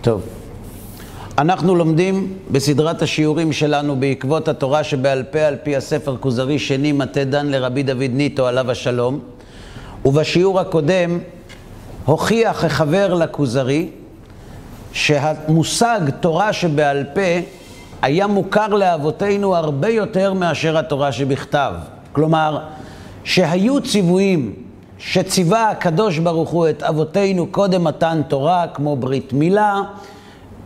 טוב. אנחנו לומדים בסדרת השיעורים שלנו בעקבות התורה שבעל פה על פי הספר כוזרי שני מטה דן לרבי דוד ניטו עליו השלום ובשיעור הקודם הוכיח החבר לכוזרי שהמושג תורה שבעל פה היה מוכר לאבותינו הרבה יותר מאשר התורה שבכתב. כלומר, שהיו ציוויים שציווה הקדוש ברוך הוא את אבותינו קודם מתן תורה, כמו ברית מילה,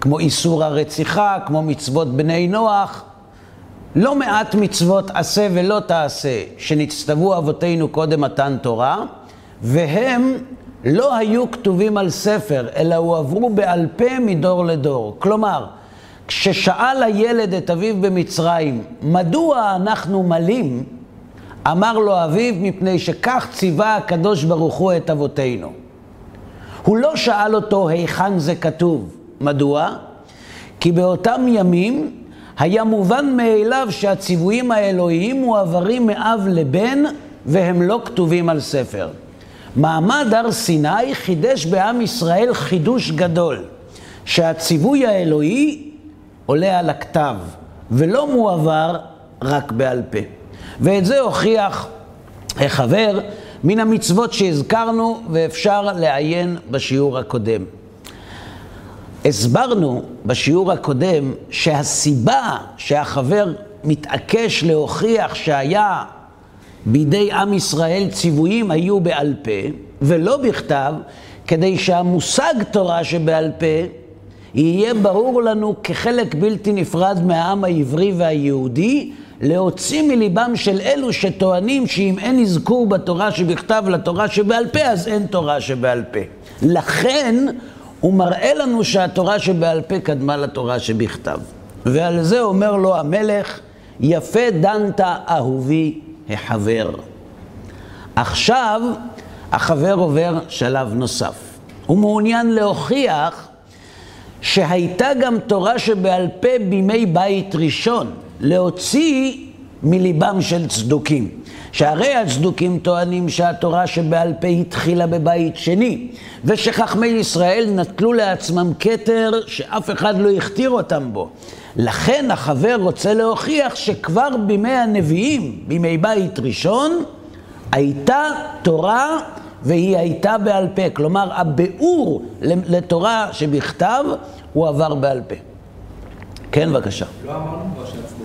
כמו איסור הרציחה, כמו מצוות בני נוח, לא מעט מצוות עשה ולא תעשה שנצטוו אבותינו קודם מתן תורה, והם לא היו כתובים על ספר, אלא הועברו בעל פה מדור לדור. כלומר, כששאל הילד את אביו במצרים, מדוע אנחנו מלים? אמר לו אביו, מפני שכך ציווה הקדוש ברוך הוא את אבותינו. הוא לא שאל אותו היכן זה כתוב. מדוע? כי באותם ימים היה מובן מאליו שהציוויים האלוהיים מועברים מאב לבן והם לא כתובים על ספר. מעמד הר סיני חידש בעם ישראל חידוש גדול, שהציווי האלוהי עולה על הכתב ולא מועבר רק בעל פה. ואת זה הוכיח החבר מן המצוות שהזכרנו ואפשר לעיין בשיעור הקודם. הסברנו בשיעור הקודם שהסיבה שהחבר מתעקש להוכיח שהיה בידי עם ישראל ציוויים היו בעל פה ולא בכתב, כדי שהמושג תורה שבעל פה יהיה ברור לנו כחלק בלתי נפרד מהעם העברי והיהודי, להוציא מליבם של אלו שטוענים שאם אין אזכור בתורה שבכתב לתורה שבעל פה, אז אין תורה שבעל פה. לכן הוא מראה לנו שהתורה שבעל פה קדמה לתורה שבכתב. ועל זה אומר לו המלך, יפה דנת אהובי החבר. עכשיו החבר עובר שלב נוסף. הוא מעוניין להוכיח שהייתה גם תורה שבעל פה בימי בית ראשון, להוציא מליבם של צדוקים. שהרי הצדוקים טוענים שהתורה שבעל פה התחילה בבית שני, ושחכמי ישראל נטלו לעצמם כתר שאף אחד לא הכתיר אותם בו. לכן החבר רוצה להוכיח שכבר בימי הנביאים, בימי בית ראשון, הייתה תורה והיא הייתה בעל פה. כלומר, הביאור לתורה שבכתב הוא עבר בעל פה. כן, בבקשה. לא אמרנו כבר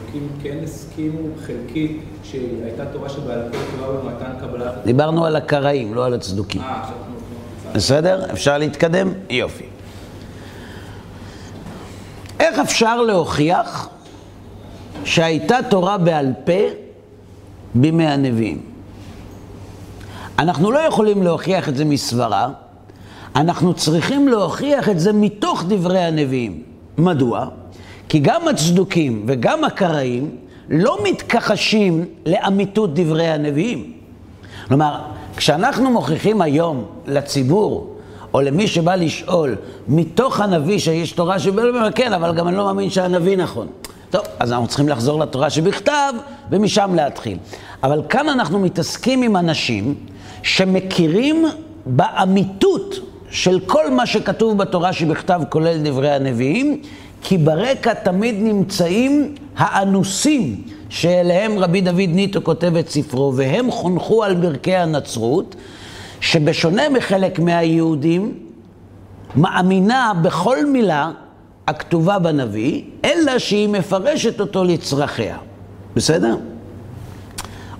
שהצדוקים כן הסכימו חלקית שהייתה תורה שבעל פה כבר במתן קבלת... דיברנו על הקראים, לא על הצדוקים. אה. בסדר? אפשר להתקדם? יופי. איך אפשר להוכיח שהייתה תורה בעל פה בימי הנביאים? אנחנו לא יכולים להוכיח את זה מסברה, אנחנו צריכים להוכיח את זה מתוך דברי הנביאים. מדוע? כי גם הצדוקים וגם הקראים לא מתכחשים לאמיתות דברי הנביאים. כלומר, כשאנחנו מוכיחים היום לציבור, או למי שבא לשאול, מתוך הנביא שיש תורה שבעל פה, כן, אבל גם אני לא מאמין שהנביא נכון. טוב, אז אנחנו צריכים לחזור לתורה שבכתב, ומשם להתחיל. אבל כאן אנחנו מתעסקים עם אנשים שמכירים באמיתות של כל מה שכתוב בתורה שבכתב, כולל דברי הנביאים, כי ברקע תמיד נמצאים האנוסים שאליהם רבי דוד ניטו כותב את ספרו, והם חונכו על ברכי הנצרות, שבשונה מחלק מהיהודים, מאמינה בכל מילה הכתובה בנביא, אלא שהיא מפרשת אותו לצרכיה. בסדר?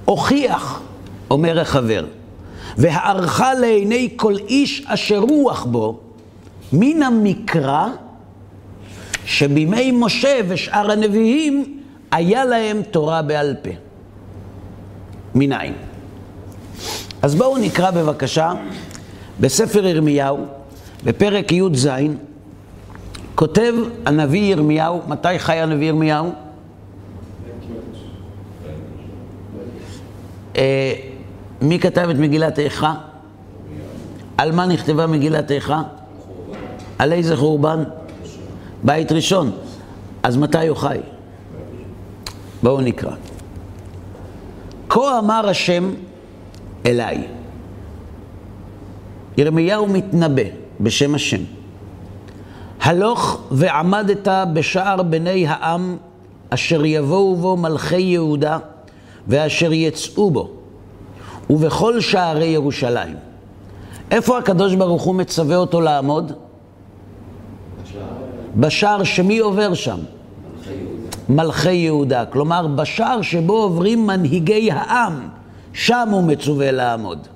הוכיח, אומר החבר, והערכה לעיני כל איש אשר רוח בו, מן המקרא שבימי משה ושאר הנביאים היה להם תורה בעל פה. מניין? אז בואו נקרא בבקשה בספר ירמיהו, בפרק י"ז, כותב הנביא ירמיהו, מתי חי הנביא ירמיהו? אה, מי כתב את מגילת איכה? על מה נכתבה מגילת איכה? על איזה חורבן? בית ראשון. אז מתי הוא חי? בואו נקרא. כה אמר השם אליי. ירמיהו מתנבא בשם השם. הלוך ועמדת בשער בני העם, אשר יבואו בו מלכי יהודה, ואשר יצאו בו, ובכל שערי ירושלים. איפה הקדוש ברוך הוא מצווה אותו לעמוד? בשער שמי עובר שם? מלכי יהודה. כלומר, בשער שבו עוברים מנהיגי העם, שם הוא מצווה לעמוד.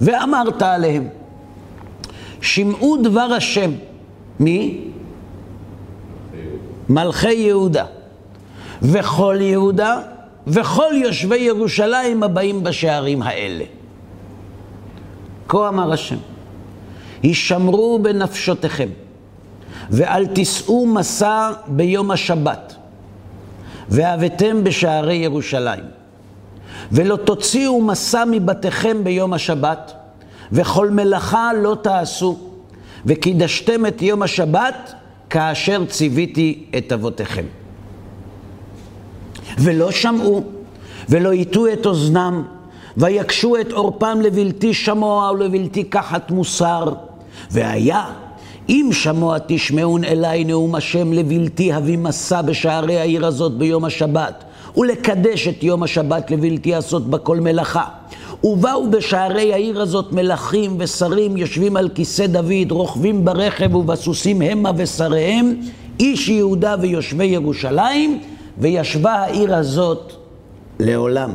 ואמרת עליהם, שמעו דבר השם. מי? מלכי יהודה. וכל יהודה וכל יושבי ירושלים הבאים בשערים האלה. כה אמר השם, הישמרו בנפשותיכם, ואל תישאו מסע ביום השבת, והבאתם בשערי ירושלים. ולא תוציאו מסע מבתיכם ביום השבת, וכל מלאכה לא תעשו, וקידשתם את יום השבת כאשר ציוויתי את אבותיכם. ולא שמעו, ולא הטו את אוזנם, ויקשו את עורפם לבלתי שמוע ולבלתי קחת מוסר. והיה, אם שמוע תשמעון אליי נאום השם לבלתי הביא מסע בשערי העיר הזאת ביום השבת, ולקדש את יום השבת לבלתי עשות בה כל מלאכה. ובאו בשערי העיר הזאת מלכים ושרים יושבים על כיסא דוד, רוכבים ברכב ובסוסים המה ושריהם, איש יהודה ויושבי ירושלים, וישבה העיר הזאת לעולם.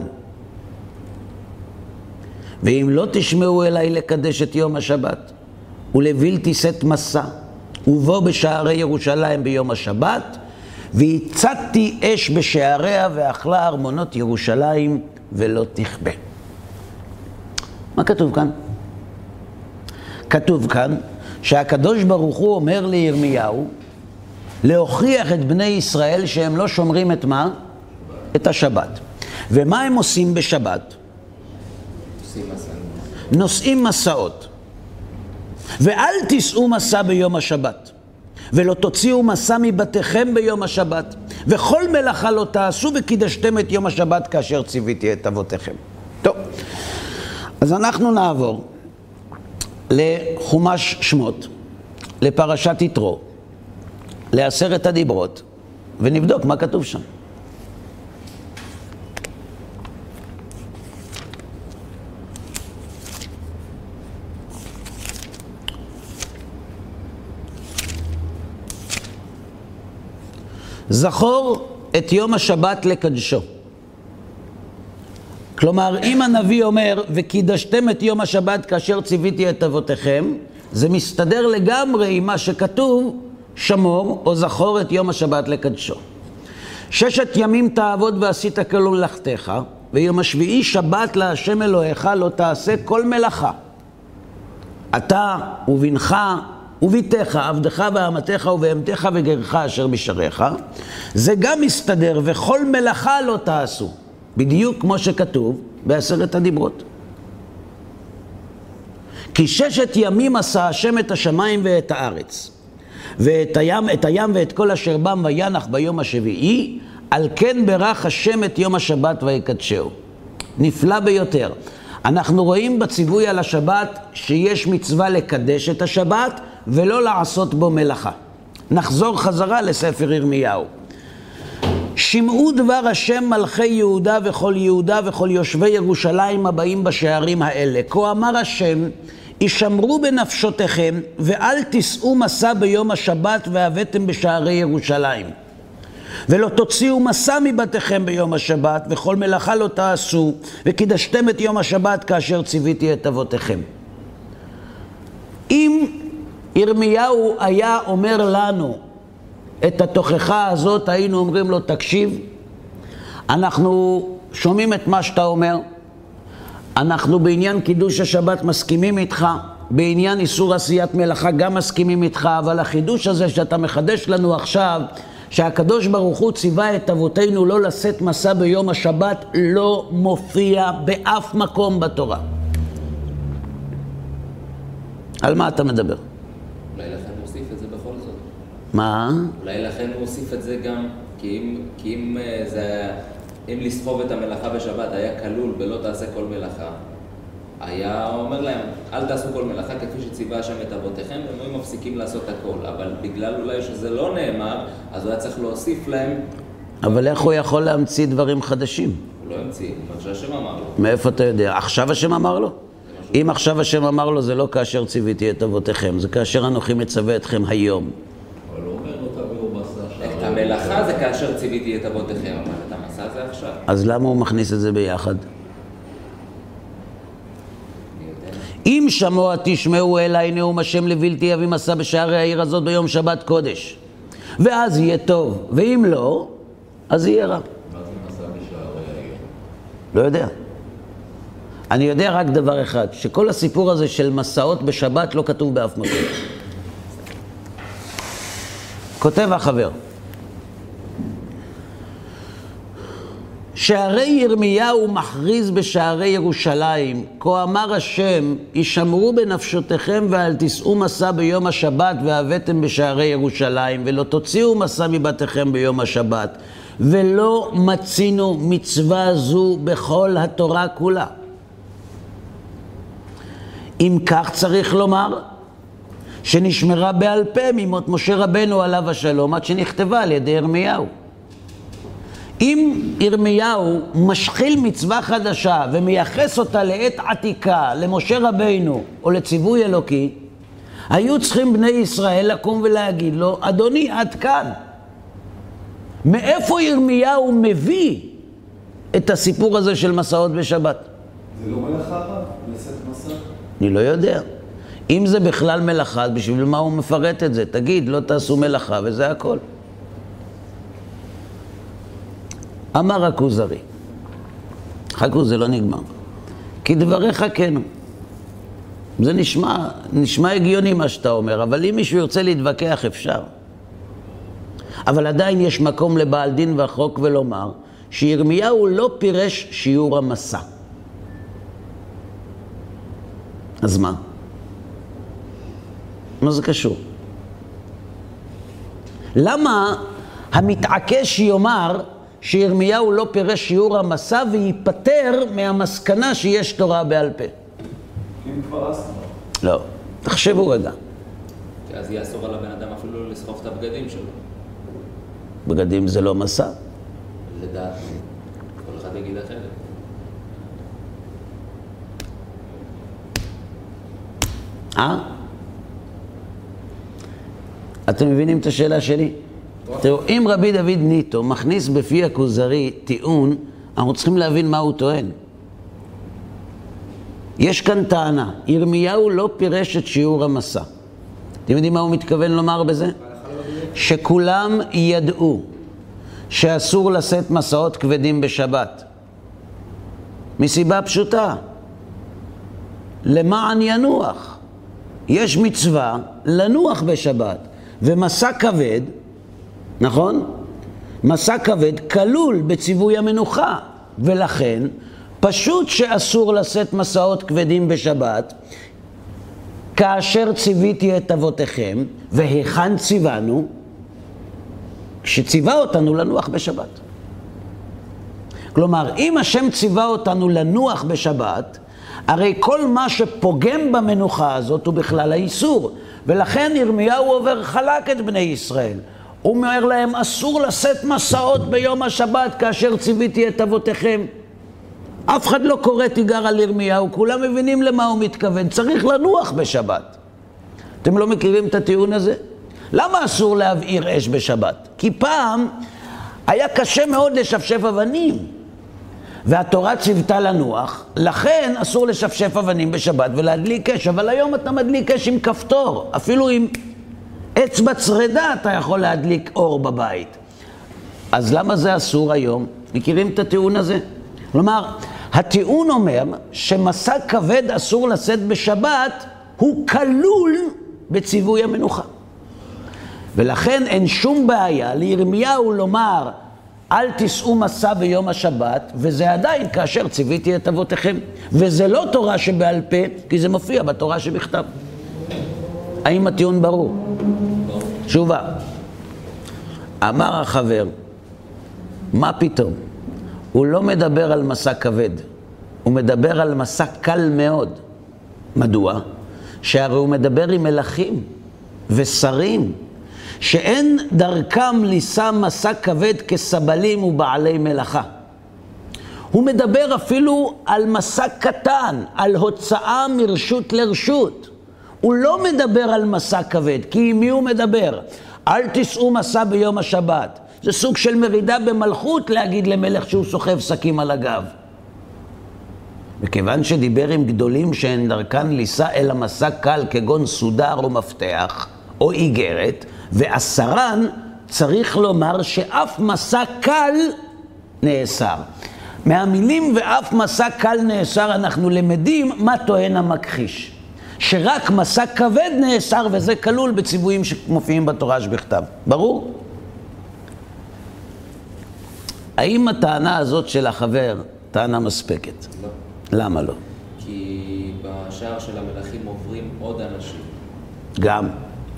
ואם לא תשמעו אליי לקדש את יום השבת, ולבלתי שאת מסע, ובוא בשערי ירושלים ביום השבת, והצתתי אש בשעריה ואכלה ארמונות ירושלים ולא תכבה. מה כתוב כאן? כתוב כאן שהקדוש ברוך הוא אומר לירמיהו להוכיח את בני ישראל שהם לא שומרים את מה? את השבת. ומה הם עושים בשבת? נושאים מסעות. ואל תישאו מסע ביום השבת, ולא תוציאו מסע מבתיכם ביום השבת, וכל מלאכה לא תעשו וקידשתם את יום השבת כאשר ציוויתי את אבותיכם. טוב, אז אנחנו נעבור לחומש שמות, לפרשת יתרו, לעשרת הדיברות, ונבדוק מה כתוב שם. זכור את יום השבת לקדשו. כלומר, אם הנביא אומר, וקידשתם את יום השבת כאשר ציוויתי את אבותיכם, זה מסתדר לגמרי עם מה שכתוב, שמור או זכור את יום השבת לקדשו. ששת ימים תעבוד ועשית כל מלאכתך, ויום השביעי שבת להשם אלוהיך לא תעשה כל מלאכה. אתה ובנך וביתך, עבדך ואמתך ובהמתך וגרך אשר בשעריך, זה גם מסתדר, וכל מלאכה לא תעשו, בדיוק כמו שכתוב בעשרת הדיברות. כי ששת ימים עשה השם את השמיים ואת הארץ, ואת הים, את הים ואת כל אשר בם וינח ביום השביעי, על כן ברך השם את יום השבת ויקדשהו. נפלא ביותר. אנחנו רואים בציווי על השבת שיש מצווה לקדש את השבת ולא לעשות בו מלאכה. נחזור חזרה לספר ירמיהו. שמעו דבר השם מלכי יהודה וכל יהודה וכל יושבי ירושלים הבאים בשערים האלה. כה אמר השם, הישמרו בנפשותיכם ואל תישאו מסע ביום השבת והבאתם בשערי ירושלים. ולא תוציאו מסע מבתיכם ביום השבת, וכל מלאכה לא תעשו, וקידשתם את יום השבת כאשר ציוויתי את אבותיכם. אם ירמיהו היה אומר לנו את התוכחה הזאת, היינו אומרים לו, תקשיב, אנחנו שומעים את מה שאתה אומר, אנחנו בעניין קידוש השבת מסכימים איתך, בעניין איסור עשיית מלאכה גם מסכימים איתך, אבל החידוש הזה שאתה מחדש לנו עכשיו, שהקדוש ברוך הוא ציווה את אבותינו לא לשאת מסע ביום השבת, לא מופיע באף מקום בתורה. על מה אתה מדבר? אולי לכן הוא הוסיף את זה בכל זאת. מה? אולי לכן הוא הוסיף את זה גם, כי אם, כי אם אה, זה אם לסחוב את המלאכה בשבת היה כלול בלא תעשה כל מלאכה, היה אומר להם, אל תעשו כל מלאכה כפי שציווה השם את אבותיכם, והם היו מפסיקים לעשות הכל. אבל בגלל אולי שזה לא נאמר, אז הוא היה צריך להוסיף להם, אבל איך הוא יכול להמציא דברים חדשים? הוא לא המציא, מה שהשם אמר לו. מאיפה אתה יודע? עכשיו השם אמר לו? אם עכשיו השם אמר לו, זה לא כאשר ציוויתי את אבותיכם, זה כאשר אנוכי מצווה אתכם היום. אבל הוא אומר לו תביאו מסע את שער. המלאכה זה כאשר ציוויתי את אבותיכם, אבל את המסע זה עכשיו. אז למה הוא מכניס את זה ביחד? אם שמוע תשמעו אליי נאום השם לבלתי יביא מסע בשערי העיר הזאת ביום שבת קודש. ואז יהיה טוב, ואם לא, אז יהיה רע. מה זה מסע בשערי העיר? לא יודע. אני יודע רק דבר אחד, שכל הסיפור הזה של מסעות בשבת לא כתוב באף מקום. כותב החבר, שערי ירמיהו מכריז בשערי ירושלים, כה אמר השם, הישמרו בנפשותיכם ואל תישאו מסע ביום השבת והבאתם בשערי ירושלים, ולא תוציאו מסע מבתיכם ביום השבת, ולא מצינו מצווה זו בכל התורה כולה. אם כך צריך לומר, שנשמרה בעל פה ממות משה רבנו עליו השלום, עד שנכתבה על ידי ירמיהו. אם ירמיהו משחיל מצווה חדשה ומייחס אותה לעת עתיקה, למשה רבינו או לציווי אלוקי, היו צריכים בני ישראל לקום ולהגיד לו, אדוני, עד כאן. מאיפה ירמיהו מביא את הסיפור הזה של מסעות בשבת? זה לא מלאכה רב, לשאת מסע? אני לא יודע. אם זה בכלל מלאכה, אז בשביל מה הוא מפרט את זה? תגיד, לא תעשו מלאכה וזה הכל. אמר הכוזרי, חכו, זה לא נגמר. כי דבריך כן. זה נשמע, נשמע הגיוני מה שאתה אומר, אבל אם מישהו ירצה להתווכח, אפשר. אבל עדיין יש מקום לבעל דין והחוק ולומר שירמיהו לא פירש שיעור המסע. אז מה? מה זה קשור? למה המתעקש יאמר שירמיהו לא פירש שיעור המסע וייפטר מהמסקנה שיש תורה בעל פה? אם כבר אסתמה. לא. תחשבו רגע. כי אז יהיה אסור על הבן אדם אפילו לסחוב את הבגדים שלו. בגדים זה לא מסע. לדעת, כל אחד יגיד אחרת. אה? אתם מבינים את השאלה שלי? תראו, אם רבי דוד ניטו מכניס בפי הכוזרי טיעון, אנחנו צריכים להבין מה הוא טוען. יש כאן טענה, ירמיהו לא פירש את שיעור המסע. אתם יודעים מה הוא מתכוון לומר בזה? שכולם ידעו שאסור לשאת מסעות כבדים בשבת. מסיבה פשוטה, למען ינוח. יש מצווה לנוח בשבת, ומסע כבד, נכון? מסע כבד כלול בציווי המנוחה, ולכן פשוט שאסור לשאת מסעות כבדים בשבת, כאשר ציוויתי את אבותיכם, והיכן ציוונו? כשציווה אותנו לנוח בשבת. כלומר, אם השם ציווה אותנו לנוח בשבת, הרי כל מה שפוגם במנוחה הזאת הוא בכלל האיסור. ולכן ירמיהו עובר חלק את בני ישראל. הוא אומר להם, אסור לשאת מסעות ביום השבת כאשר ציוויתי את אבותיכם. אף אחד לא קורא תיגר על ירמיהו, כולם מבינים למה הוא מתכוון. צריך לנוח בשבת. אתם לא מכירים את הטיעון הזה? למה אסור להבעיר אש בשבת? כי פעם היה קשה מאוד לשפשף אבנים. והתורה ציוותה לנוח, לכן אסור לשפשף אבנים בשבת ולהדליק אש, אבל היום אתה מדליק אש עם כפתור, אפילו עם אצבע צרדה אתה יכול להדליק אור בבית. אז למה זה אסור היום? מכירים את הטיעון הזה? כלומר, הטיעון אומר שמסע כבד אסור לשאת בשבת, הוא כלול בציווי המנוחה. ולכן אין שום בעיה לירמיהו לומר אל תישאו מסע ביום השבת, וזה עדיין כאשר ציוויתי את אבותיכם. וזה לא תורה שבעל פה, כי זה מופיע בתורה שבכתב. האם הטיעון ברור? תשובה. אמר החבר, מה פתאום? הוא לא מדבר על מסע כבד, הוא מדבר על מסע קל מאוד. מדוע? שהרי הוא מדבר עם מלכים ושרים, שאין דרכם לישא מסע כבד כסבלים ובעלי מלאכה. הוא מדבר אפילו על מסע קטן, על הוצאה מרשות לרשות. הוא לא מדבר על מסע כבד, כי עם מי הוא מדבר? אל תישאו מסע ביום השבת. זה סוג של מרידה במלכות להגיד למלך שהוא סוחב שקים על הגב. וכיוון שדיבר עם גדולים שאין דרכן לישא אלא מסע קל כגון סודר או מפתח או איגרת, ועשרן, צריך לומר שאף מסע קל נאסר. מהמילים ואף מסע קל נאסר אנחנו למדים מה טוען המכחיש. שרק מסע כבד נאסר וזה כלול בציוויים שמופיעים בתורה שבכתב. ברור? האם הטענה הזאת של החבר טענה מספקת? לא. למה לא? כי בשער של המלכים עוברים עוד אנשים. גם,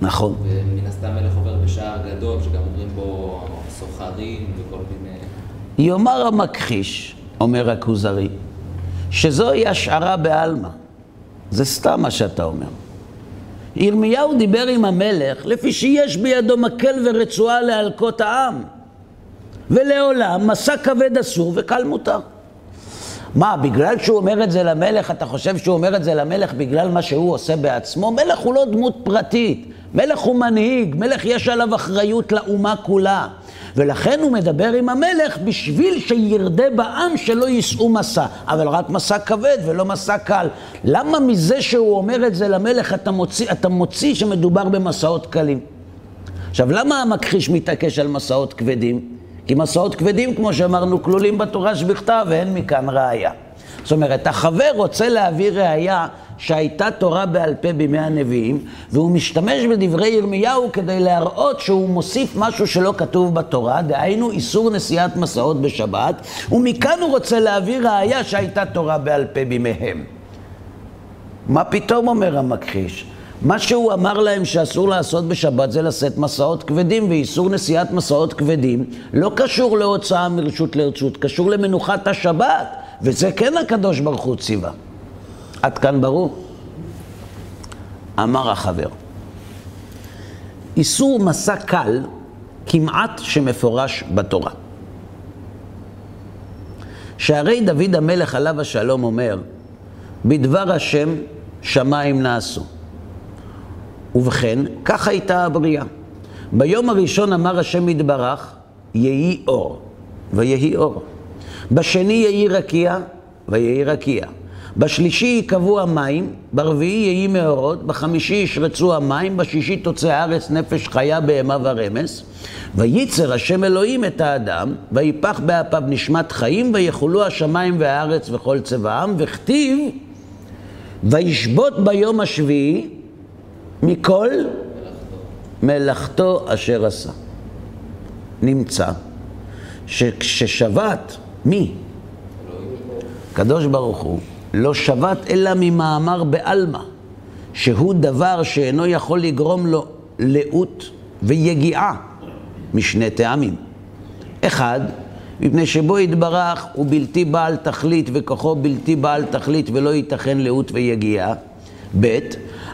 נכון. ומן הסתם מלך עובר בשער גדול, שגם עוברים בו סוחרים וכל מיני... יאמר המכחיש, אומר הכוזרי, שזוהי השערה בעלמא. זה סתם מה שאתה אומר. ירמיהו דיבר עם המלך לפי שיש בידו מקל ורצועה להלקות העם. ולעולם מסע כבד אסור וקל מותר. מה, בגלל שהוא אומר את זה למלך, אתה חושב שהוא אומר את זה למלך בגלל מה שהוא עושה בעצמו? מלך הוא לא דמות פרטית, מלך הוא מנהיג, מלך יש עליו אחריות לאומה כולה. ולכן הוא מדבר עם המלך בשביל שירדה בעם שלא יישאו מסע, אבל רק מסע כבד ולא מסע קל. למה מזה שהוא אומר את זה למלך אתה מוציא, אתה מוציא שמדובר במסעות קלים? עכשיו, למה המכחיש מתעקש על מסעות כבדים? כי מסעות כבדים, כמו שאמרנו, כלולים בתורה שבכתב, ואין מכאן ראייה. זאת אומרת, החבר רוצה להביא ראייה שהייתה תורה בעל פה בימי הנביאים, והוא משתמש בדברי ירמיהו כדי להראות שהוא מוסיף משהו שלא כתוב בתורה, דהיינו איסור נסיעת מסעות בשבת, ומכאן הוא רוצה להביא ראייה שהייתה תורה בעל פה בימיהם. מה פתאום אומר המכחיש? מה שהוא אמר להם שאסור לעשות בשבת זה לשאת מסעות כבדים, ואיסור נסיעת מסעות כבדים לא קשור להוצאה מרשות לרשות, קשור למנוחת השבת, וזה כן הקדוש ברוך הוא ציווה. עד כאן ברור? אמר החבר, איסור מסע קל כמעט שמפורש בתורה. שהרי דוד המלך עליו השלום אומר, בדבר השם שמיים נעשו. ובכן, כך הייתה הבריאה. ביום הראשון אמר השם יתברך, יהי אור, ויהי אור. בשני יהי רקיע, ויהי רקיע. בשלישי ייקבעו המים, ברביעי יהי מאורות, בחמישי ישרצו המים, בשישי תוצא הארץ נפש חיה, בהמה ורמס. וייצר השם אלוהים את האדם, ויפח באפיו נשמת חיים, ויכולו השמיים והארץ וכל צבעם, וכתיב, וישבות ביום השביעי מכל מלאכתו אשר עשה. נמצא שכששבת, מי? הקדוש ברוך הוא לא שבת אלא ממאמר בעלמא, שהוא דבר שאינו יכול לגרום לו לאות ויגיעה משני טעמים. אחד, מפני שבו יתברך הוא בלתי בעל תכלית וכוחו בלתי בעל תכלית ולא ייתכן לאות ויגיעה. ב',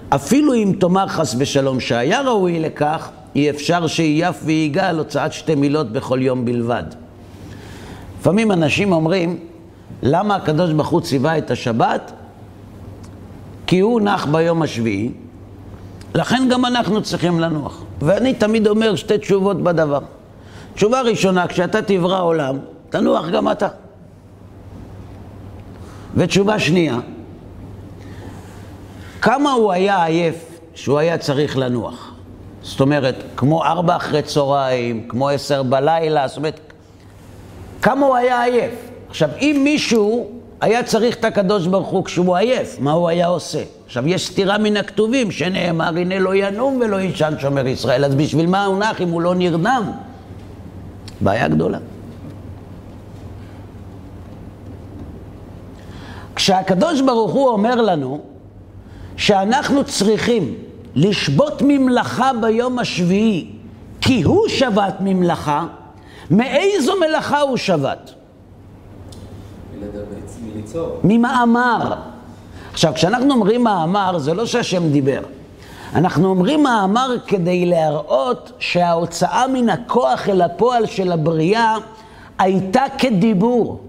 אפילו אם תאמר חס ושלום שהיה ראוי לכך, אי אפשר שיף ויגאל הוצאת שתי מילות בכל יום בלבד. לפעמים אנשים אומרים, למה הקדוש ברוך הוא ציווה את השבת? כי הוא נח ביום השביעי, לכן גם אנחנו צריכים לנוח. ואני תמיד אומר שתי תשובות בדבר. תשובה ראשונה, כשאתה תברא עולם, תנוח גם אתה. ותשובה שנייה, כמה הוא היה עייף שהוא היה צריך לנוח? זאת אומרת, כמו ארבע אחרי צהריים, כמו עשר בלילה, זאת אומרת, כמה הוא היה עייף? עכשיו, אם מישהו היה צריך את הקדוש ברוך הוא כשהוא עייף, מה הוא היה עושה? עכשיו, יש סתירה מן הכתובים שנאמר, הנה לא ינום ולא יישן שומר ישראל, אז בשביל מה הוא נח אם הוא לא נרדם? בעיה גדולה. כשהקדוש ברוך הוא אומר לנו שאנחנו צריכים לשבות ממלאכה ביום השביעי, כי הוא שבת ממלאכה, מאיזו מלאכה הוא שבת? מליצור. ממאמר. עכשיו, כשאנחנו אומרים מאמר, זה לא שהשם דיבר. אנחנו אומרים מאמר כדי להראות שההוצאה מן הכוח אל הפועל של הבריאה הייתה כדיבור,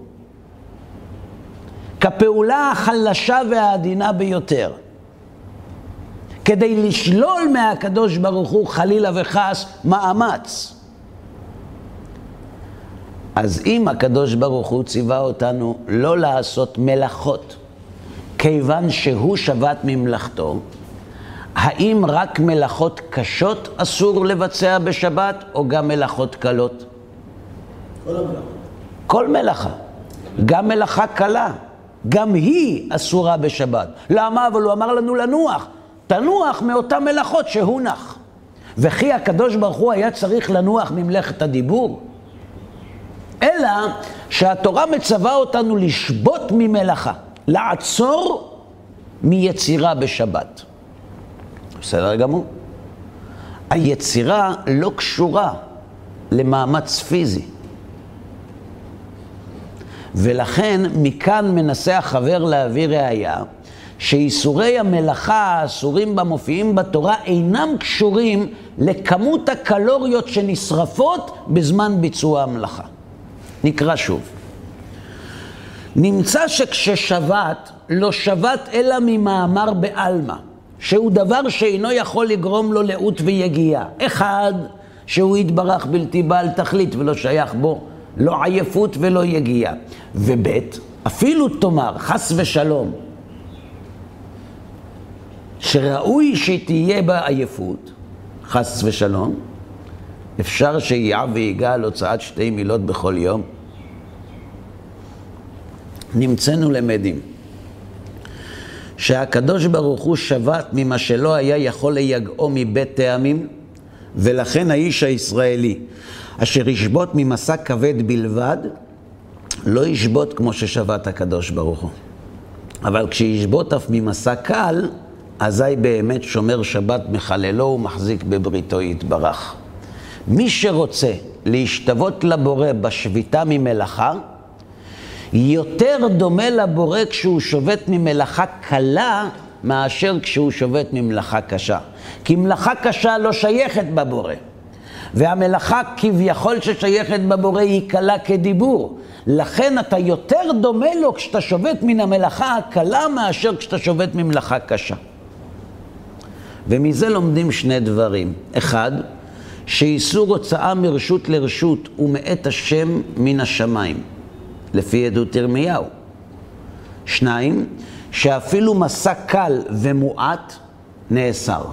כפעולה החלשה והעדינה ביותר. כדי לשלול מהקדוש ברוך הוא חלילה וחס מאמץ. אז אם הקדוש ברוך הוא ציווה אותנו לא לעשות מלאכות, כיוון שהוא שבת ממלאכתו, האם רק מלאכות קשות אסור לבצע בשבת, או גם מלאכות קלות? כל המלאכות. כל מלאכה, גם מלאכה קלה, גם היא אסורה בשבת. למה? אבל הוא אמר לנו לנוח. תנוח מאותן מלאכות שהוא נח. וכי הקדוש ברוך הוא היה צריך לנוח ממלאכת הדיבור? אלא שהתורה מצווה אותנו לשבות ממלאכה, לעצור מיצירה בשבת. בסדר גמור. היצירה לא קשורה למאמץ פיזי. ולכן מכאן מנסה החבר להביא ראייה שאיסורי המלאכה האסורים בה מופיעים בתורה אינם קשורים לכמות הקלוריות שנשרפות בזמן ביצוע המלאכה. נקרא שוב. נמצא שכששבת לא שבת אלא ממאמר בעלמא, שהוא דבר שאינו יכול לגרום לו לאות ויגיעה. אחד, שהוא יתברך בלתי בעל תכלית ולא שייך בו לא עייפות ולא יגיעה. וב', אפילו תאמר, חס ושלום, שראוי שתהיה בה עייפות, חס ושלום, אפשר שיהיה ויגע על הוצאת שתי מילות בכל יום? נמצאנו למדים שהקדוש ברוך הוא שבת ממה שלא היה יכול ליגעו מבית טעמים, ולכן האיש הישראלי אשר ישבות ממסע כבד בלבד, לא ישבות כמו ששבת הקדוש ברוך הוא. אבל כשישבות אף ממסע קל, אזי באמת שומר שבת מחללו ומחזיק בבריתו יתברך. מי שרוצה להשתוות לבורא בשביתה ממלאכה, יותר דומה לבורא כשהוא שובת ממלאכה קלה מאשר כשהוא שובת ממלאכה קשה. כי מלאכה קשה לא שייכת בבורא. והמלאכה כביכול ששייכת בבורא היא קלה כדיבור. לכן אתה יותר דומה לו כשאתה שובת מן המלאכה הקלה מאשר כשאתה שובת ממלאכה קשה. ומזה לומדים שני דברים. אחד, שאיסור הוצאה מרשות לרשות הוא מאת השם מן השמיים, לפי עדות ירמיהו. שניים, שאפילו מסע קל ומועט נאסר.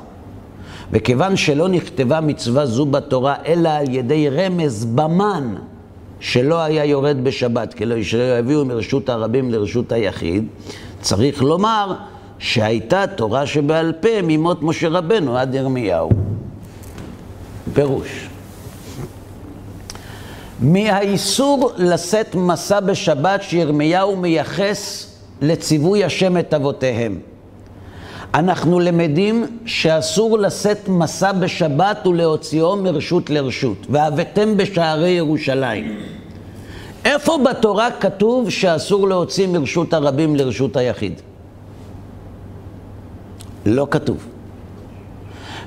וכיוון שלא נכתבה מצווה זו בתורה, אלא על ידי רמז במן, שלא היה יורד בשבת, כי לא יביאו מרשות הרבים לרשות היחיד, צריך לומר שהייתה תורה שבעל פה ממות משה רבנו עד ירמיהו. פירוש. מהאיסור לשאת מסע בשבת שירמיהו מייחס לציווי השם את אבותיהם. אנחנו למדים שאסור לשאת מסע בשבת ולהוציאו מרשות לרשות, והבאתם בשערי ירושלים. איפה בתורה כתוב שאסור להוציא מרשות הרבים לרשות היחיד? לא כתוב.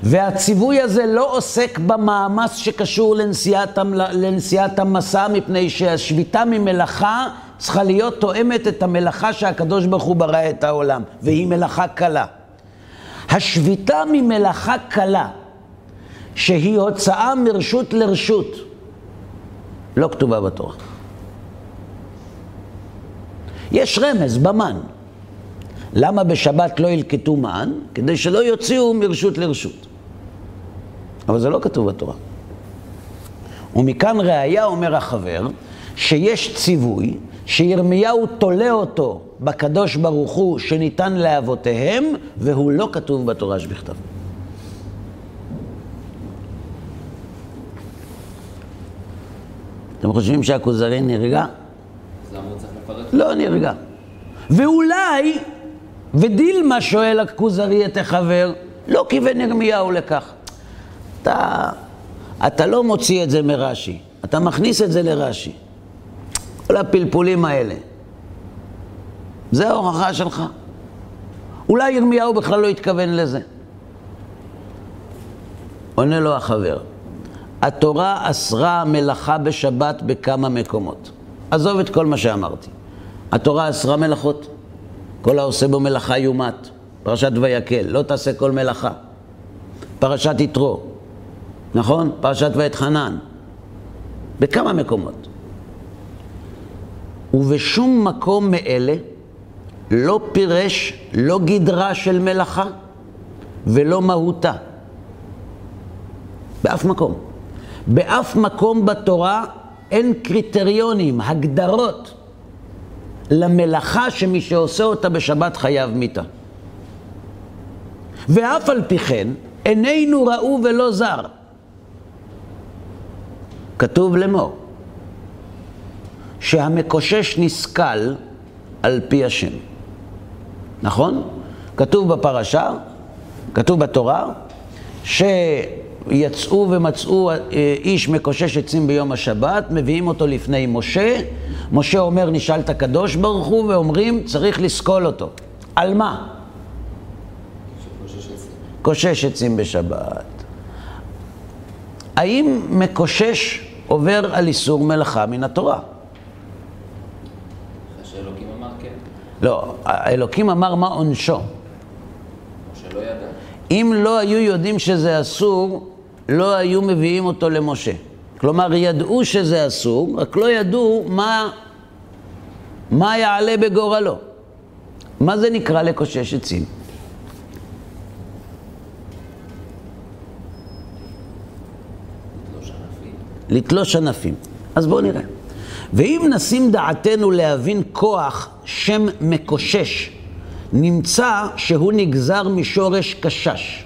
והציווי הזה לא עוסק במאמץ שקשור לנשיאת, לנשיאת המסע, מפני שהשביתה ממלאכה צריכה להיות תואמת את המלאכה שהקדוש ברוך הוא ברא את העולם, והיא מלאכה קלה. השביתה ממלאכה קלה, שהיא הוצאה מרשות לרשות, לא כתובה בתורה. יש רמז במן. למה בשבת לא ילקטו מן? כדי שלא יוציאו מרשות לרשות. אבל זה לא כתוב בתורה. ומכאן ראיה, אומר החבר, שיש ציווי שירמיהו תולה אותו בקדוש ברוך הוא שניתן לאבותיהם, והוא לא כתוב בתורה שבכתב. אתם חושבים שהכוזרי נרגע? לא נרגע. ואולי, ודילמה שואל הכוזרי את החבר, לא כיוון ירמיהו לכך. אתה, אתה לא מוציא את זה מרש"י, אתה מכניס את זה לרש"י. כל הפלפולים האלה. זה ההוכחה שלך. אולי ירמיהו בכלל לא התכוון לזה. עונה לו החבר, התורה אסרה מלאכה בשבת בכמה מקומות. עזוב את כל מה שאמרתי. התורה אסרה מלאכות. כל העושה בו מלאכה יומת. פרשת ויקל, לא תעשה כל מלאכה. פרשת יתרו, נכון? פרשת ואתחנן. בכמה מקומות. ובשום מקום מאלה לא פירש לא גדרה של מלאכה ולא מהותה. באף מקום. באף מקום בתורה אין קריטריונים, הגדרות, למלאכה שמי שעושה אותה בשבת חייב מיתה. ואף על פי כן, עינינו ראו ולא זר. כתוב לאמור, שהמקושש נסכל על פי השם. נכון? כתוב בפרשה, כתוב בתורה, שיצאו ומצאו אה, איש מקושש עצים ביום השבת, מביאים אותו לפני משה, משה אומר נשאל את הקדוש ברוך הוא, ואומרים צריך לסקול אותו. על מה? קושש עצים בשבת. האם מקושש עובר על איסור מלאכה מן התורה? אחרי שאלוקים אמר כן, לא, האלוקים אמר מה עונשו. שלא ידע. אם לא היו יודעים שזה אסור, לא היו מביאים אותו למשה. כלומר, ידעו שזה אסור, רק לא ידעו מה, מה יעלה בגורלו. מה זה נקרא לקושש עצים? לתלוש ענפים. אז בואו נראה. ואם נשים דעתנו להבין כוח שם מקושש, נמצא שהוא נגזר משורש קשש.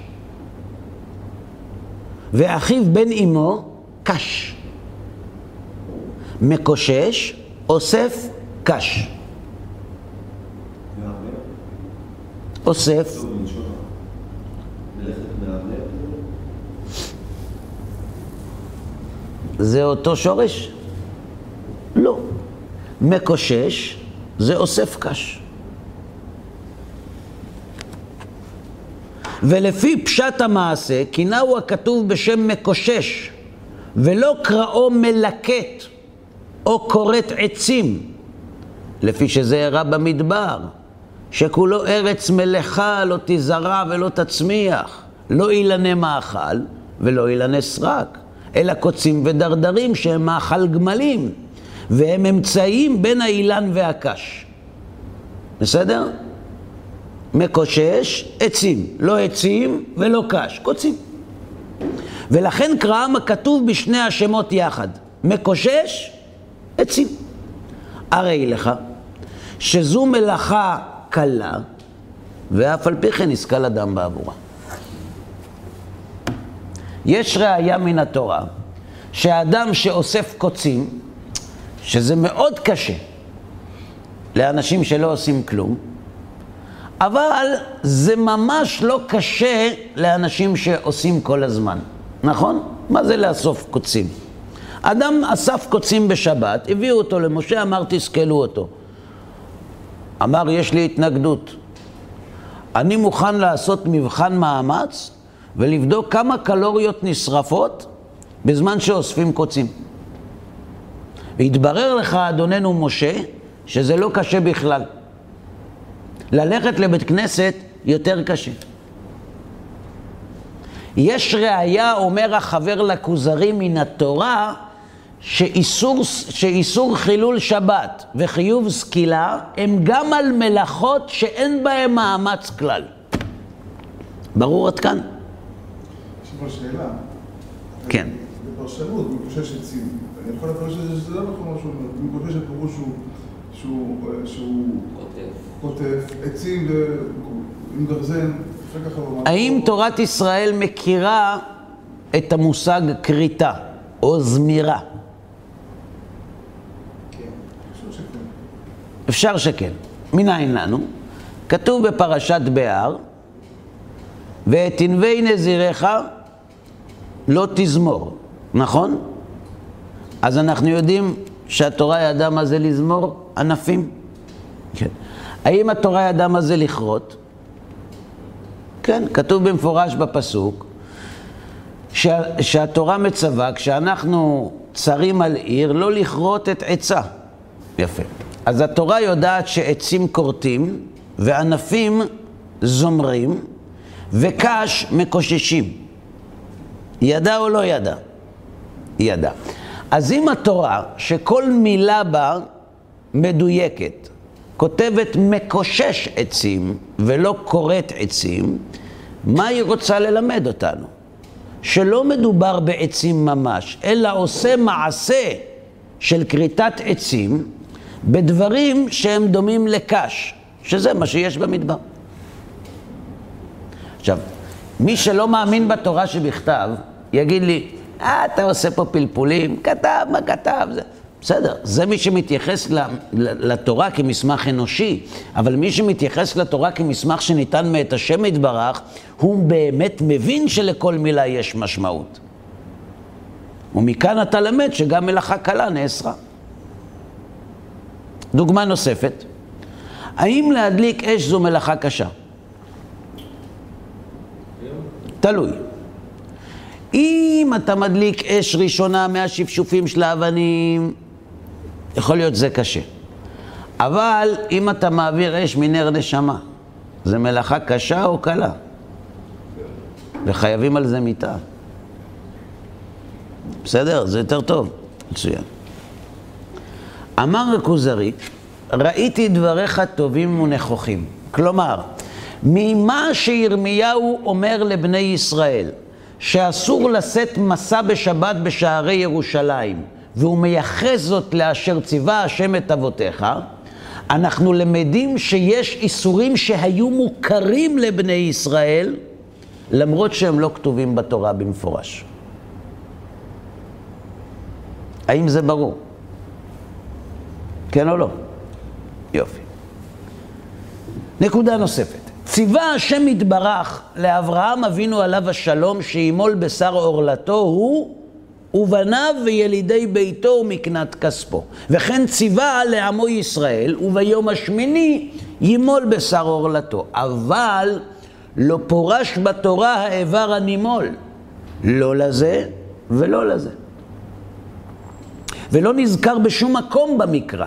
ואחיו בן אמו קש. מקושש, אוסף, קש. אוסף, זה אותו שורש? לא. מקושש זה אוסף קש. ולפי פשט המעשה, כינהו הכתוב בשם מקושש, ולא קראו מלקט או כורת עצים, לפי שזה אירע במדבר, שכולו ארץ מלאכה לא תזרע ולא תצמיח, לא אילני מאכל ולא אילני סרק, אלא קוצים ודרדרים שהם מאכל גמלים, והם אמצעים בין האילן והקש. בסדר? מקושש עצים, לא עצים ולא קש, קוצים. ולכן קראם הכתוב בשני השמות יחד, מקושש, עצים. הרי לך שזו מלאכה קלה, ואף על פי כן ישכל אדם בעבורה. יש ראיה מן התורה שהאדם שאוסף קוצים, שזה מאוד קשה לאנשים שלא עושים כלום, אבל זה ממש לא קשה לאנשים שעושים כל הזמן, נכון? מה זה לאסוף קוצים? אדם אסף קוצים בשבת, הביאו אותו למשה, אמר תסכלו אותו. אמר, יש לי התנגדות. אני מוכן לעשות מבחן מאמץ ולבדוק כמה קלוריות נשרפות בזמן שאוספים קוצים. והתברר לך, אדוננו משה, שזה לא קשה בכלל. ללכת לבית כנסת יותר קשה. יש ראיה, אומר החבר לכוזרי מן התורה, שאיסור, שאיסור חילול שבת וחיוב סקילה הם גם על מלאכות שאין בהן מאמץ כלל. ברור עד כאן? פה שאלה. כן. בפרשנות, מקושש עצים. אני יכול לפרש את זה שזה לא נכון מה שהוא אומר. הוא שהוא, אה, שהוא כותב. חוטף עצים עם גרזן, אחר כך הוא. האם תורת ישראל מכירה את המושג כריתה או זמירה? כן. אפשר שכן. מנין לנו? כתוב בפרשת בהר, ואת ענבי נזיריך לא תזמור, נכון? אז אנחנו יודעים שהתורה ידעה מה זה לזמור ענפים. כן. האם התורה ידעה מה זה לכרות? כן, כתוב במפורש בפסוק שה, שהתורה מצווה, כשאנחנו צרים על עיר, לא לכרות את עצה. יפה. אז התורה יודעת שעצים כורתים וענפים זומרים וקש מקוששים. ידע או לא ידע? ידע. אז אם התורה, שכל מילה בה מדויקת, כותבת מקושש עצים ולא כורת עצים, מה היא רוצה ללמד אותנו? שלא מדובר בעצים ממש, אלא עושה מעשה של כריתת עצים בדברים שהם דומים לקש, שזה מה שיש במדבר. עכשיו, מי שלא מאמין בתורה שבכתב, יגיד לי, אה, אתה עושה פה פלפולים, כתב, מה כתב? זה... בסדר, זה מי שמתייחס לתורה כמסמך אנושי, אבל מי שמתייחס לתורה כמסמך שניתן מאת השם יתברך, הוא באמת מבין שלכל מילה יש משמעות. ומכאן אתה למד שגם מלאכה קלה נאסרה. דוגמה נוספת, האם להדליק אש זו מלאכה קשה? תלוי. אם אתה מדליק אש ראשונה מהשפשופים של האבנים, יכול להיות זה קשה. אבל אם אתה מעביר אש מנר נשמה, זה מלאכה קשה או קלה? וחייבים על זה מיטה. בסדר? זה יותר טוב. מצוין. אמר הכוזרי, ראיתי דבריך טובים ונכוחים. כלומר, ממה שירמיהו אומר לבני ישראל, שאסור לשאת מסע בשבת בשערי ירושלים, והוא מייחס זאת לאשר ציווה השם את אבותיך, אנחנו למדים שיש איסורים שהיו מוכרים לבני ישראל, למרות שהם לא כתובים בתורה במפורש. האם זה ברור? כן או לא? יופי. נקודה נוספת. ציווה השם יתברך לאברהם אבינו עליו השלום שימול בשר עורלתו הוא ובניו וילידי ביתו ומקנת כספו. וכן ציווה לעמו ישראל וביום השמיני ימול בשר עורלתו. אבל לא פורש בתורה האיבר הנימול. לא לזה ולא לזה. ולא נזכר בשום מקום במקרא.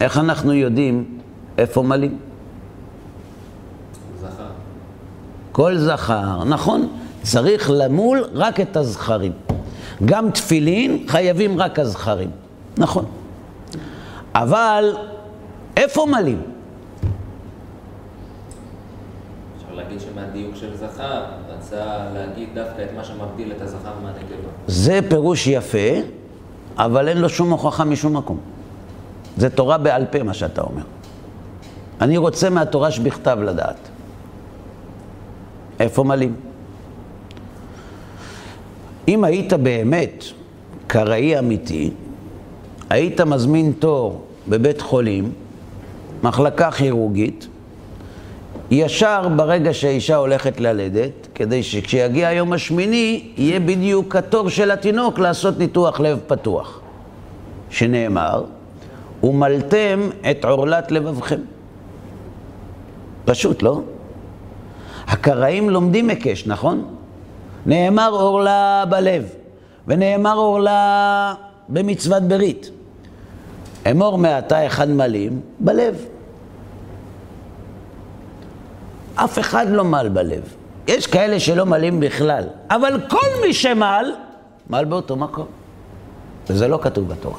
איך אנחנו יודעים איפה מלים? זכר. כל זכר, נכון, צריך למול רק את הזכרים. גם תפילין חייבים רק הזכרים, נכון. אבל איפה מלים? אפשר להגיד שמהדיוק של זכר, רצה להגיד דווקא את מה שמבדיל את הזכר מהנקבה. זה פירוש יפה, אבל אין לו שום הוכחה משום מקום. זה תורה בעל פה, מה שאתה אומר. אני רוצה מהתורה שבכתב לדעת. איפה מלים? אם היית באמת קראי אמיתי, היית מזמין תור בבית חולים, מחלקה כירורגית, ישר ברגע שהאישה הולכת ללדת, כדי שכשיגיע היום השמיני, יהיה בדיוק התור של התינוק לעשות ניתוח לב פתוח. שנאמר, ומלתם את עורלת לבבכם. פשוט, לא? הקראים לומדים היקש, נכון? נאמר עורלה בלב, ונאמר עורלה במצוות ברית. אמור מעתה אחד מלים בלב. אף אחד לא מל בלב. יש כאלה שלא מלים בכלל, אבל כל מי שמל, מל באותו מקום. וזה לא כתוב בתורה.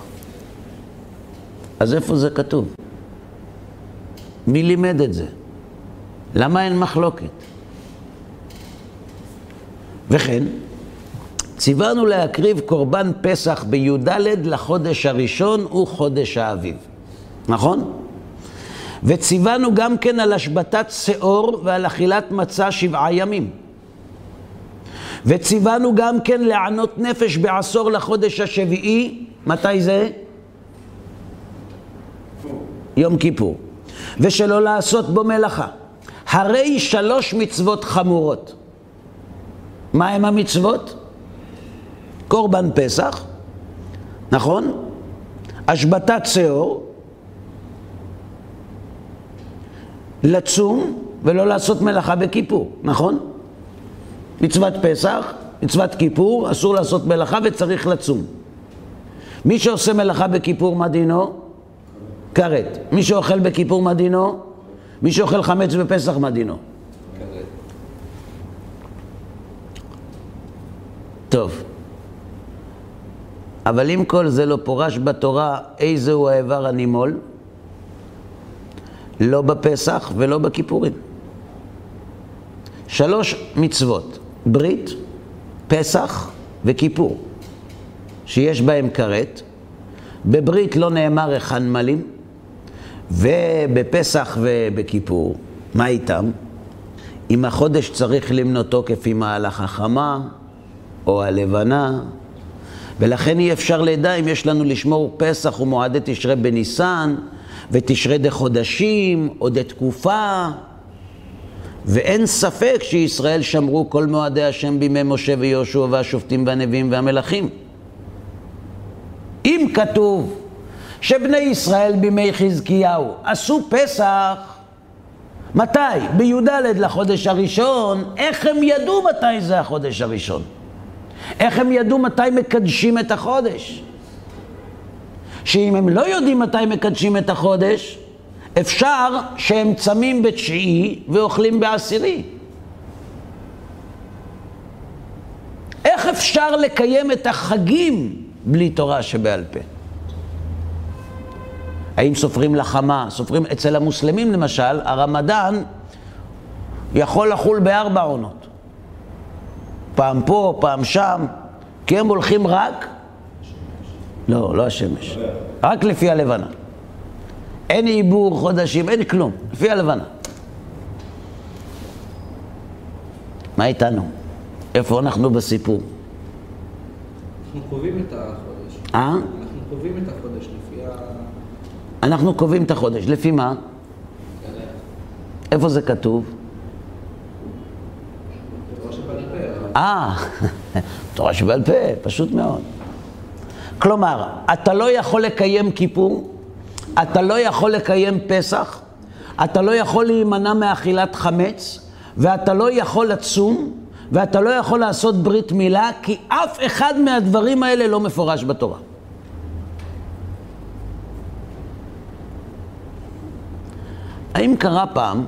אז איפה זה כתוב? מי לימד את זה? למה אין מחלוקת? וכן, ציוונו להקריב קורבן פסח בי"ד לחודש הראשון וחודש האביב, נכון? וציוונו גם כן על השבתת שאור ועל אכילת מצה שבעה ימים. וציוונו גם כן לענות נפש בעשור לחודש השביעי, מתי זה? יום כיפור. ושלא לעשות בו מלאכה. הרי שלוש מצוות חמורות. מה הם המצוות? קורבן פסח, נכון? השבתת שאור לצום ולא לעשות מלאכה בכיפור, נכון? מצוות פסח, מצוות כיפור, אסור לעשות מלאכה וצריך לצום. מי שעושה מלאכה בכיפור, מה דינו? כרת. מי שאוכל בכיפור, מה דינו? מי שאוכל חמץ בפסח, מה דינו? טוב. אבל אם כל זה לא פורש בתורה, איזהו האיבר הנימול? לא בפסח ולא בכיפורים. שלוש מצוות, ברית, פסח וכיפור, שיש בהם כרת. בברית לא נאמר היכן מלים, ובפסח ובכיפור, מה איתם? אם החודש צריך למנותו כפי מהלך החמה או הלבנה, ולכן אי אפשר לדע אם יש לנו לשמור פסח ומועדי תשרי בניסן, ותשרי דחודשים, או דתקופה, ואין ספק שישראל שמרו כל מועדי השם בימי משה ויהושע והשופטים והנביאים והמלכים. אם כתוב שבני ישראל בימי חזקיהו עשו פסח, מתי? בי"ד לחודש הראשון, איך הם ידעו מתי זה החודש הראשון? איך הם ידעו מתי מקדשים את החודש? שאם הם לא יודעים מתי מקדשים את החודש, אפשר שהם צמים בתשיעי ואוכלים בעשירי. איך אפשר לקיים את החגים בלי תורה שבעל פה? האם סופרים לחמה? סופרים, אצל המוסלמים למשל, הרמדאן יכול לחול בארבע עונות. פעם פה, פעם שם, כי הם הולכים רק... לא, לא השמש. רק לפי הלבנה. אין עיבור חודשים, אין כלום, לפי הלבנה. מה איתנו? איפה אנחנו בסיפור? אנחנו קובעים את החודש. אה? אנחנו קובעים את החודש לפי ה... אנחנו קובעים את החודש, לפי מה? איפה זה כתוב? תורה שבעל פה. אה, תורה שבעל פה, פשוט מאוד. כלומר, אתה לא יכול לקיים כיפור, אתה לא יכול לקיים פסח, אתה לא יכול להימנע מאכילת חמץ, ואתה לא יכול לצום, ואתה לא יכול לעשות ברית מילה, כי אף אחד מהדברים האלה לא מפורש בתורה. האם קרה פעם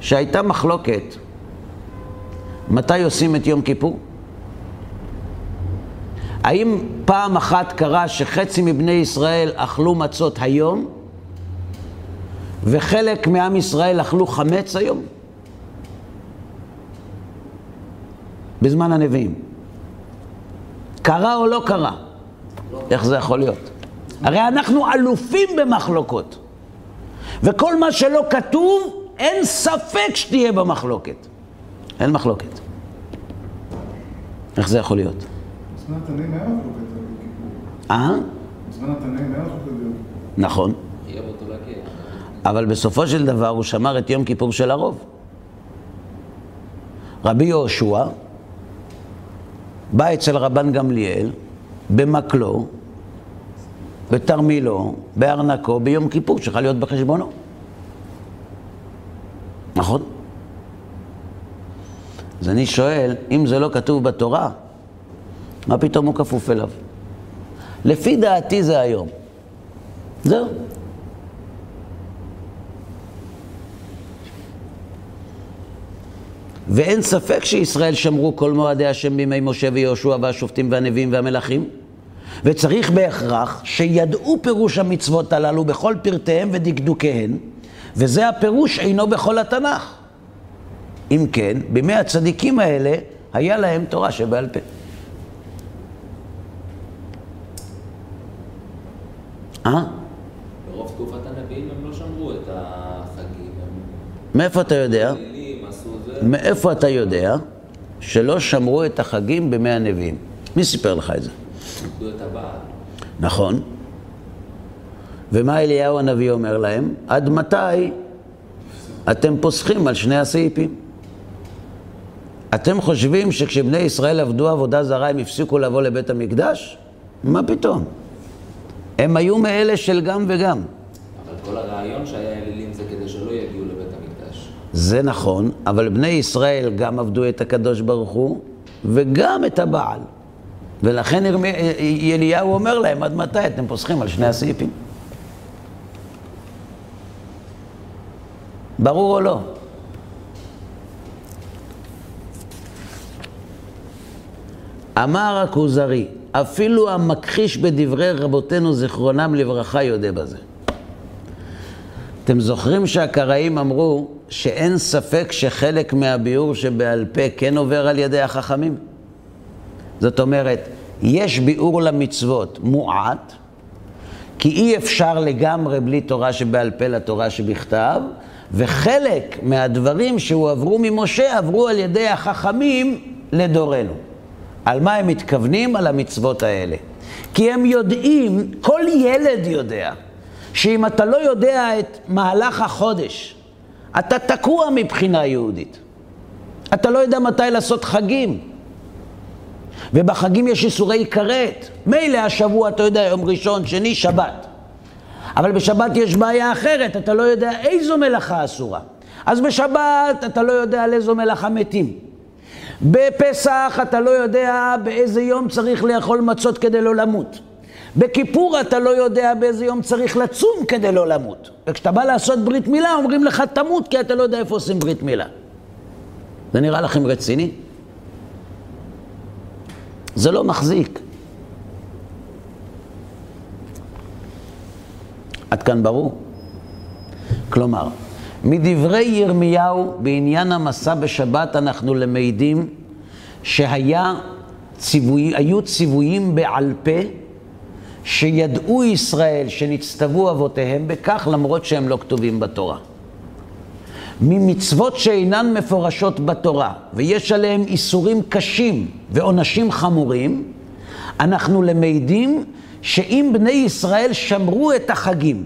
שהייתה מחלוקת מתי עושים את יום כיפור? האם פעם אחת קרה שחצי מבני ישראל אכלו מצות היום וחלק מעם ישראל אכלו חמץ היום? בזמן הנביאים. קרה או לא קרה? איך זה יכול להיות? הרי אנחנו אלופים במחלוקות. וכל מה שלא כתוב, אין ספק שתהיה במחלוקת. אין מחלוקת. איך זה יכול להיות? בזמן התנאים היה מחלוקת על יום כיפור. אה? בזמן התנאים היה מחלוקת על יום כיפור. נכון. אבל בסופו של דבר הוא שמר את יום כיפור של הרוב. רבי יהושע בא אצל רבן גמליאל במקלו, בתרמילו, בארנקו, ביום כיפור, שצריכה להיות בחשבונו. נכון? אז אני שואל, אם זה לא כתוב בתורה, מה פתאום הוא כפוף אליו? לפי דעתי זה היום. זהו. ואין ספק שישראל שמרו כל מועדי השם בימי משה ויהושע והשופטים והנביאים והמלכים. וצריך בהכרח שידעו פירוש המצוות הללו בכל פרטיהם ודקדוקיהן, וזה הפירוש אינו בכל התנ"ך. אם כן, בימי הצדיקים האלה היה להם תורה שבעל פה. אה? ברוב תקופת הנביאים הם לא שמרו את החגים. מאיפה אתה יודע? מאיפה אתה יודע שלא שמרו את החגים בימי הנביאים? מי סיפר לך את זה? נכון. ומה אליהו הנביא אומר להם? עד מתי אתם פוסחים על שני הסעיפים? אתם חושבים שכשבני ישראל עבדו עבודה זרה הם הפסיקו לבוא לבית המקדש? מה פתאום? הם היו מאלה של גם וגם. אבל כל הרעיון שהיה אלילים זה כדי שלא יגיעו זה נכון, אבל בני ישראל גם עבדו את הקדוש ברוך הוא וגם את הבעל. ולכן ירמי, אליהו אומר להם, עד מתי אתם פוסחים על שני הסעיפים? ברור או לא? אמר הכוזרי, אפילו המכחיש בדברי רבותינו זיכרונם לברכה יודה בזה. אתם זוכרים שהקראים אמרו שאין ספק שחלק מהביאור שבעל פה כן עובר על ידי החכמים? זאת אומרת, יש ביאור למצוות מועט, כי אי אפשר לגמרי בלי תורה שבעל פה לתורה שבכתב, וחלק מהדברים שהועברו ממשה עברו על ידי החכמים לדורנו. על מה הם מתכוונים? על המצוות האלה. כי הם יודעים, כל ילד יודע, שאם אתה לא יודע את מהלך החודש, אתה תקוע מבחינה יהודית. אתה לא יודע מתי לעשות חגים. ובחגים יש איסורי כרת. מילא השבוע, אתה יודע, יום ראשון, שני, שבת. אבל בשבת יש בעיה אחרת, אתה לא יודע איזו מלאכה אסורה. אז בשבת אתה לא יודע על איזו מלאכה מתים. בפסח אתה לא יודע באיזה יום צריך לאכול מצות כדי לא למות. בכיפור אתה לא יודע באיזה יום צריך לצום כדי לא למות. וכשאתה בא לעשות ברית מילה אומרים לך תמות כי אתה לא יודע איפה עושים ברית מילה. זה נראה לכם רציני? זה לא מחזיק. עד כאן ברור? כלומר, מדברי ירמיהו בעניין המסע בשבת אנחנו למדים שהיה ציווי, ציוויים בעל פה שידעו ישראל שנצטוו אבותיהם בכך למרות שהם לא כתובים בתורה. ממצוות שאינן מפורשות בתורה ויש עליהם איסורים קשים ועונשים חמורים, אנחנו למדים שאם בני ישראל שמרו את החגים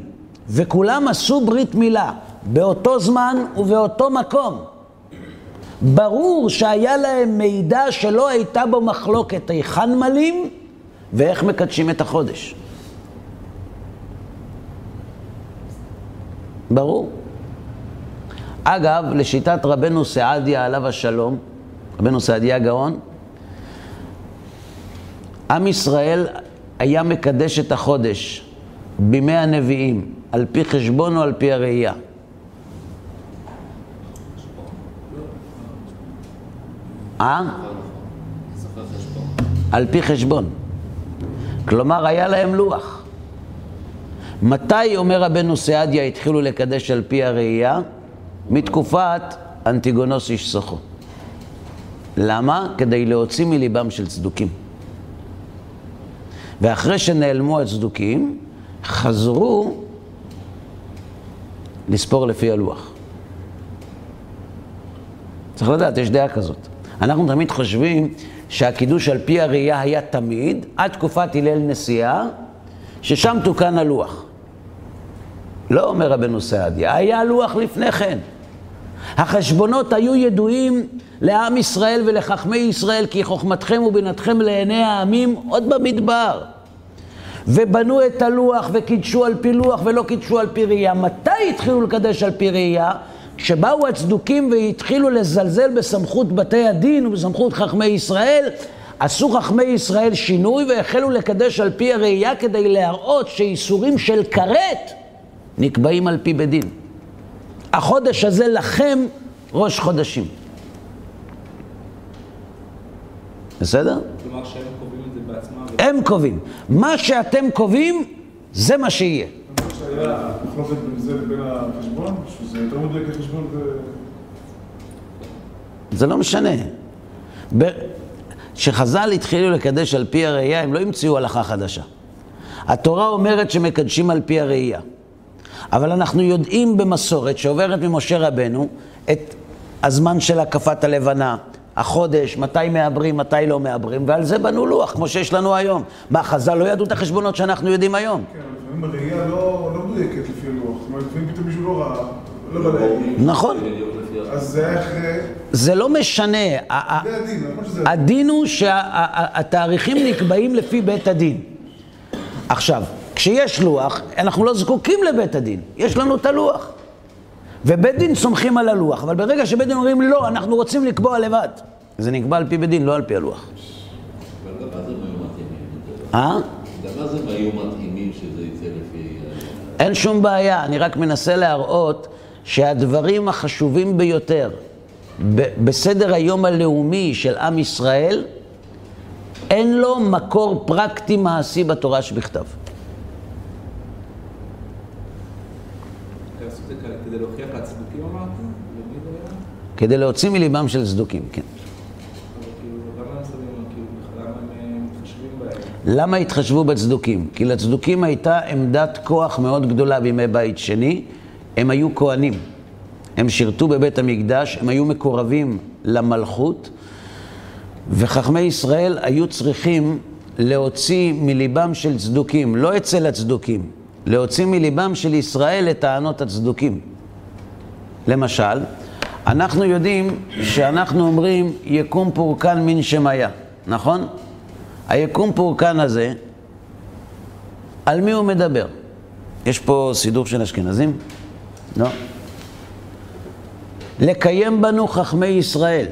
וכולם עשו ברית מילה באותו זמן ובאותו מקום, ברור שהיה להם מידע שלא הייתה בו מחלוקת היכן מלים ואיך מקדשים את החודש. ברור. אגב, לשיטת רבנו סעדיה עליו השלום, רבנו סעדיה גאון, עם ישראל היה מקדש את החודש בימי הנביאים, על פי חשבון או על פי הראייה? אה? על פי חשבון. כלומר, היה להם לוח. מתי, אומר רבנו סעדיה, התחילו לקדש על פי הראייה? מתקופת אנטיגונוס איש סוחו. למה? כדי להוציא מליבם של צדוקים. ואחרי שנעלמו הצדוקים, חזרו לספור לפי הלוח. צריך לדעת, יש דעה כזאת. אנחנו תמיד חושבים שהקידוש על פי הראייה היה תמיד, עד תקופת הלל נשיאה, ששם תוקן הלוח. לא אומר רבנו סעדיה, היה לוח לפני כן. החשבונות היו ידועים לעם ישראל ולחכמי ישראל, כי חוכמתכם ובינתכם לעיני העמים עוד במדבר. ובנו את הלוח וקידשו על פי לוח ולא קידשו על פי ראייה. מתי התחילו לקדש על פי ראייה? כשבאו הצדוקים והתחילו לזלזל בסמכות בתי הדין ובסמכות חכמי ישראל, עשו חכמי ישראל שינוי והחלו לקדש על פי הראייה כדי להראות שאיסורים של כרת נקבעים על פי בית דין. החודש הזה לכם ראש חודשים. בסדר? כלומר שהם קובעים את זה בעצמם. הם קובעים. מה שאתם קובעים, זה מה שיהיה. אני חושב שהיה מחלוקת בין זה לבין החשבון, שזה יותר מדויק לחשבון ו... זה לא משנה. כשחז"ל התחילו לקדש על פי הראייה, הם לא המציאו הלכה חדשה. התורה אומרת שמקדשים על פי הראייה. אבל אנחנו יודעים במסורת שעוברת ממשה רבנו את הזמן של הקפת הלבנה, החודש, מתי מעברים, מתי לא מעברים, ועל זה בנו לוח, כמו שיש לנו היום. מה, חז"ל לא ידעו את החשבונות שאנחנו יודעים היום? כן, אבל לפעמים הראייה לא מדויקת לפי הלוח. זאת אומרת, לפעמים פתאום מישהו לא ראה, לא בדק. נכון. אז זה היה אחרי... זה לא משנה. הדין, נכון. הדין הוא שהתאריכים נקבעים לפי בית הדין. עכשיו, כשיש לוח, אנחנו לא זקוקים לבית הדין, יש לנו את הלוח. ובית דין סומכים על הלוח, אבל ברגע שבית דין אומרים לא, אנחנו רוצים לקבוע לבד, זה נקבע על פי בית דין, לא על פי הלוח. אבל גם אז הם היו מתאימים. אה? גם אז הם היו מתאימים. אין שום בעיה, אני רק מנסה להראות שהדברים החשובים ביותר בסדר היום הלאומי של עם ישראל, אין לו מקור פרקטי מעשי בתורה שבכתב. כדי להוציא מליבם של צדוקים, כן. אבל כאילו, למה הם שמים, כאילו, למה הם אה, מתחשבים בהם? למה התחשבו בצדוקים? כי לצדוקים הייתה עמדת כוח מאוד גדולה בימי בית שני, הם היו כהנים. הם שירתו בבית המקדש, הם היו מקורבים למלכות, וחכמי ישראל היו צריכים להוציא מליבם של צדוקים, לא אצל הצדוקים, להוציא מליבם של ישראל את טענות הצדוקים. למשל, אנחנו יודעים שאנחנו אומרים יקום פורקן מן שמיה, נכון? היקום פורקן הזה, על מי הוא מדבר? יש פה סידור של אשכנזים? לא. לקיים בנו חכמי ישראל.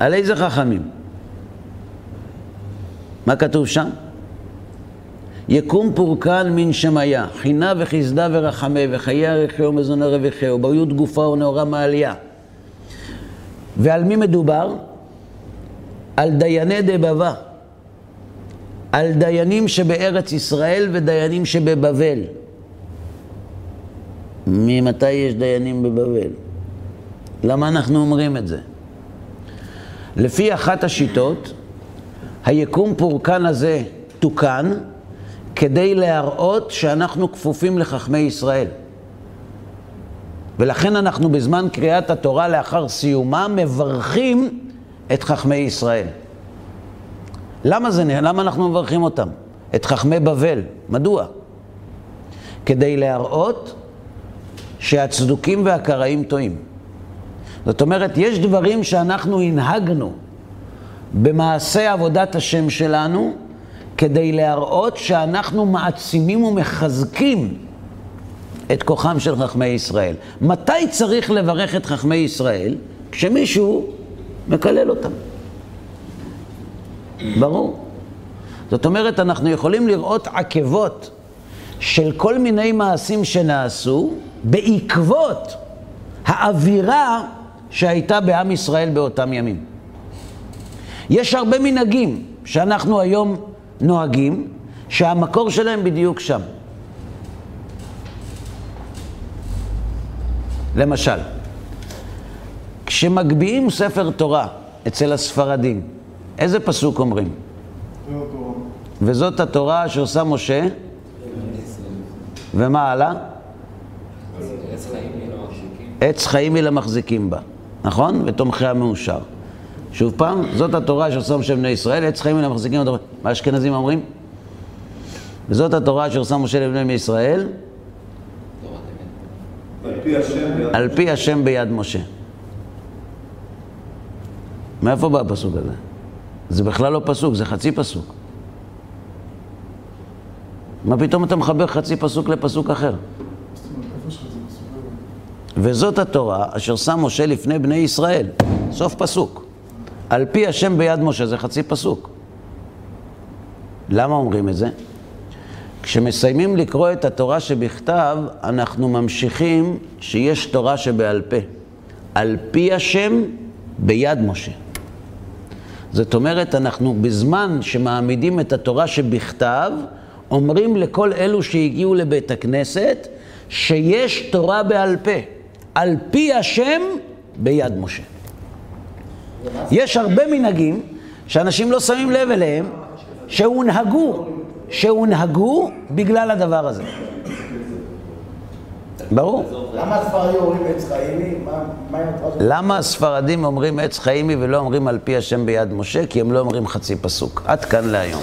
על איזה חכמים? מה כתוב שם? יקום פורקן מן שמיה, חינה וחסדה ורחמה, וחיי ערכהו ומזוני רווחהו, בריות גופה ונאורה מעלייה. ועל מי מדובר? על דייני דבבה. על דיינים שבארץ ישראל ודיינים שבבבל. ממתי יש דיינים בבבל? למה אנחנו אומרים את זה? לפי אחת השיטות, היקום פורקן הזה תוקן כדי להראות שאנחנו כפופים לחכמי ישראל. ולכן אנחנו בזמן קריאת התורה לאחר סיומה מברכים את חכמי ישראל. למה זה, למה אנחנו מברכים אותם? את חכמי בבל. מדוע? כדי להראות שהצדוקים והקראים טועים. זאת אומרת, יש דברים שאנחנו הנהגנו במעשה עבודת השם שלנו, כדי להראות שאנחנו מעצימים ומחזקים את כוחם של חכמי ישראל. מתי צריך לברך את חכמי ישראל? כשמישהו מקלל אותם. ברור. זאת אומרת, אנחנו יכולים לראות עקבות של כל מיני מעשים שנעשו בעקבות האווירה שהייתה בעם ישראל באותם ימים. יש הרבה מנהגים שאנחנו היום נוהגים, שהמקור שלהם בדיוק שם. למשל, כשמגביהים ספר תורה אצל הספרדים, איזה פסוק אומרים? התורה. וזאת התורה שעושה משה, ומה הלאה? עץ חיים היא למחזיקים בה, נכון? ותומכי המאושר. שוב פעם, זאת התורה שעושה משה בני ישראל, עץ חיים היא למחזיקים בה. מה האשכנזים אומרים? וזאת התורה שעושה משה לבני ישראל. על פי השם ביד משה. מאיפה בא הפסוק הזה? זה בכלל לא פסוק, זה חצי פסוק. מה פתאום אתה מחבר חצי פסוק לפסוק אחר? וזאת התורה אשר שם משה לפני בני ישראל. סוף פסוק. על פי השם ביד משה, זה חצי פסוק. למה אומרים את זה? כשמסיימים לקרוא את התורה שבכתב, אנחנו ממשיכים שיש תורה שבעל פה. על פי השם ביד משה. זאת אומרת, אנחנו בזמן שמעמידים את התורה שבכתב, אומרים לכל אלו שהגיעו לבית הכנסת, שיש תורה בעל פה. על פי השם ביד משה. יש הרבה מנהגים שאנשים לא שמים לב אליהם, שהונהגו, שהונהגו בגלל הדבר הזה. ברור. למה הספרדים אומרים עץ חיימי? למה הספרדים אומרים עץ חיימי ולא אומרים על פי השם ביד משה? כי הם לא אומרים חצי פסוק. עד כאן להיום.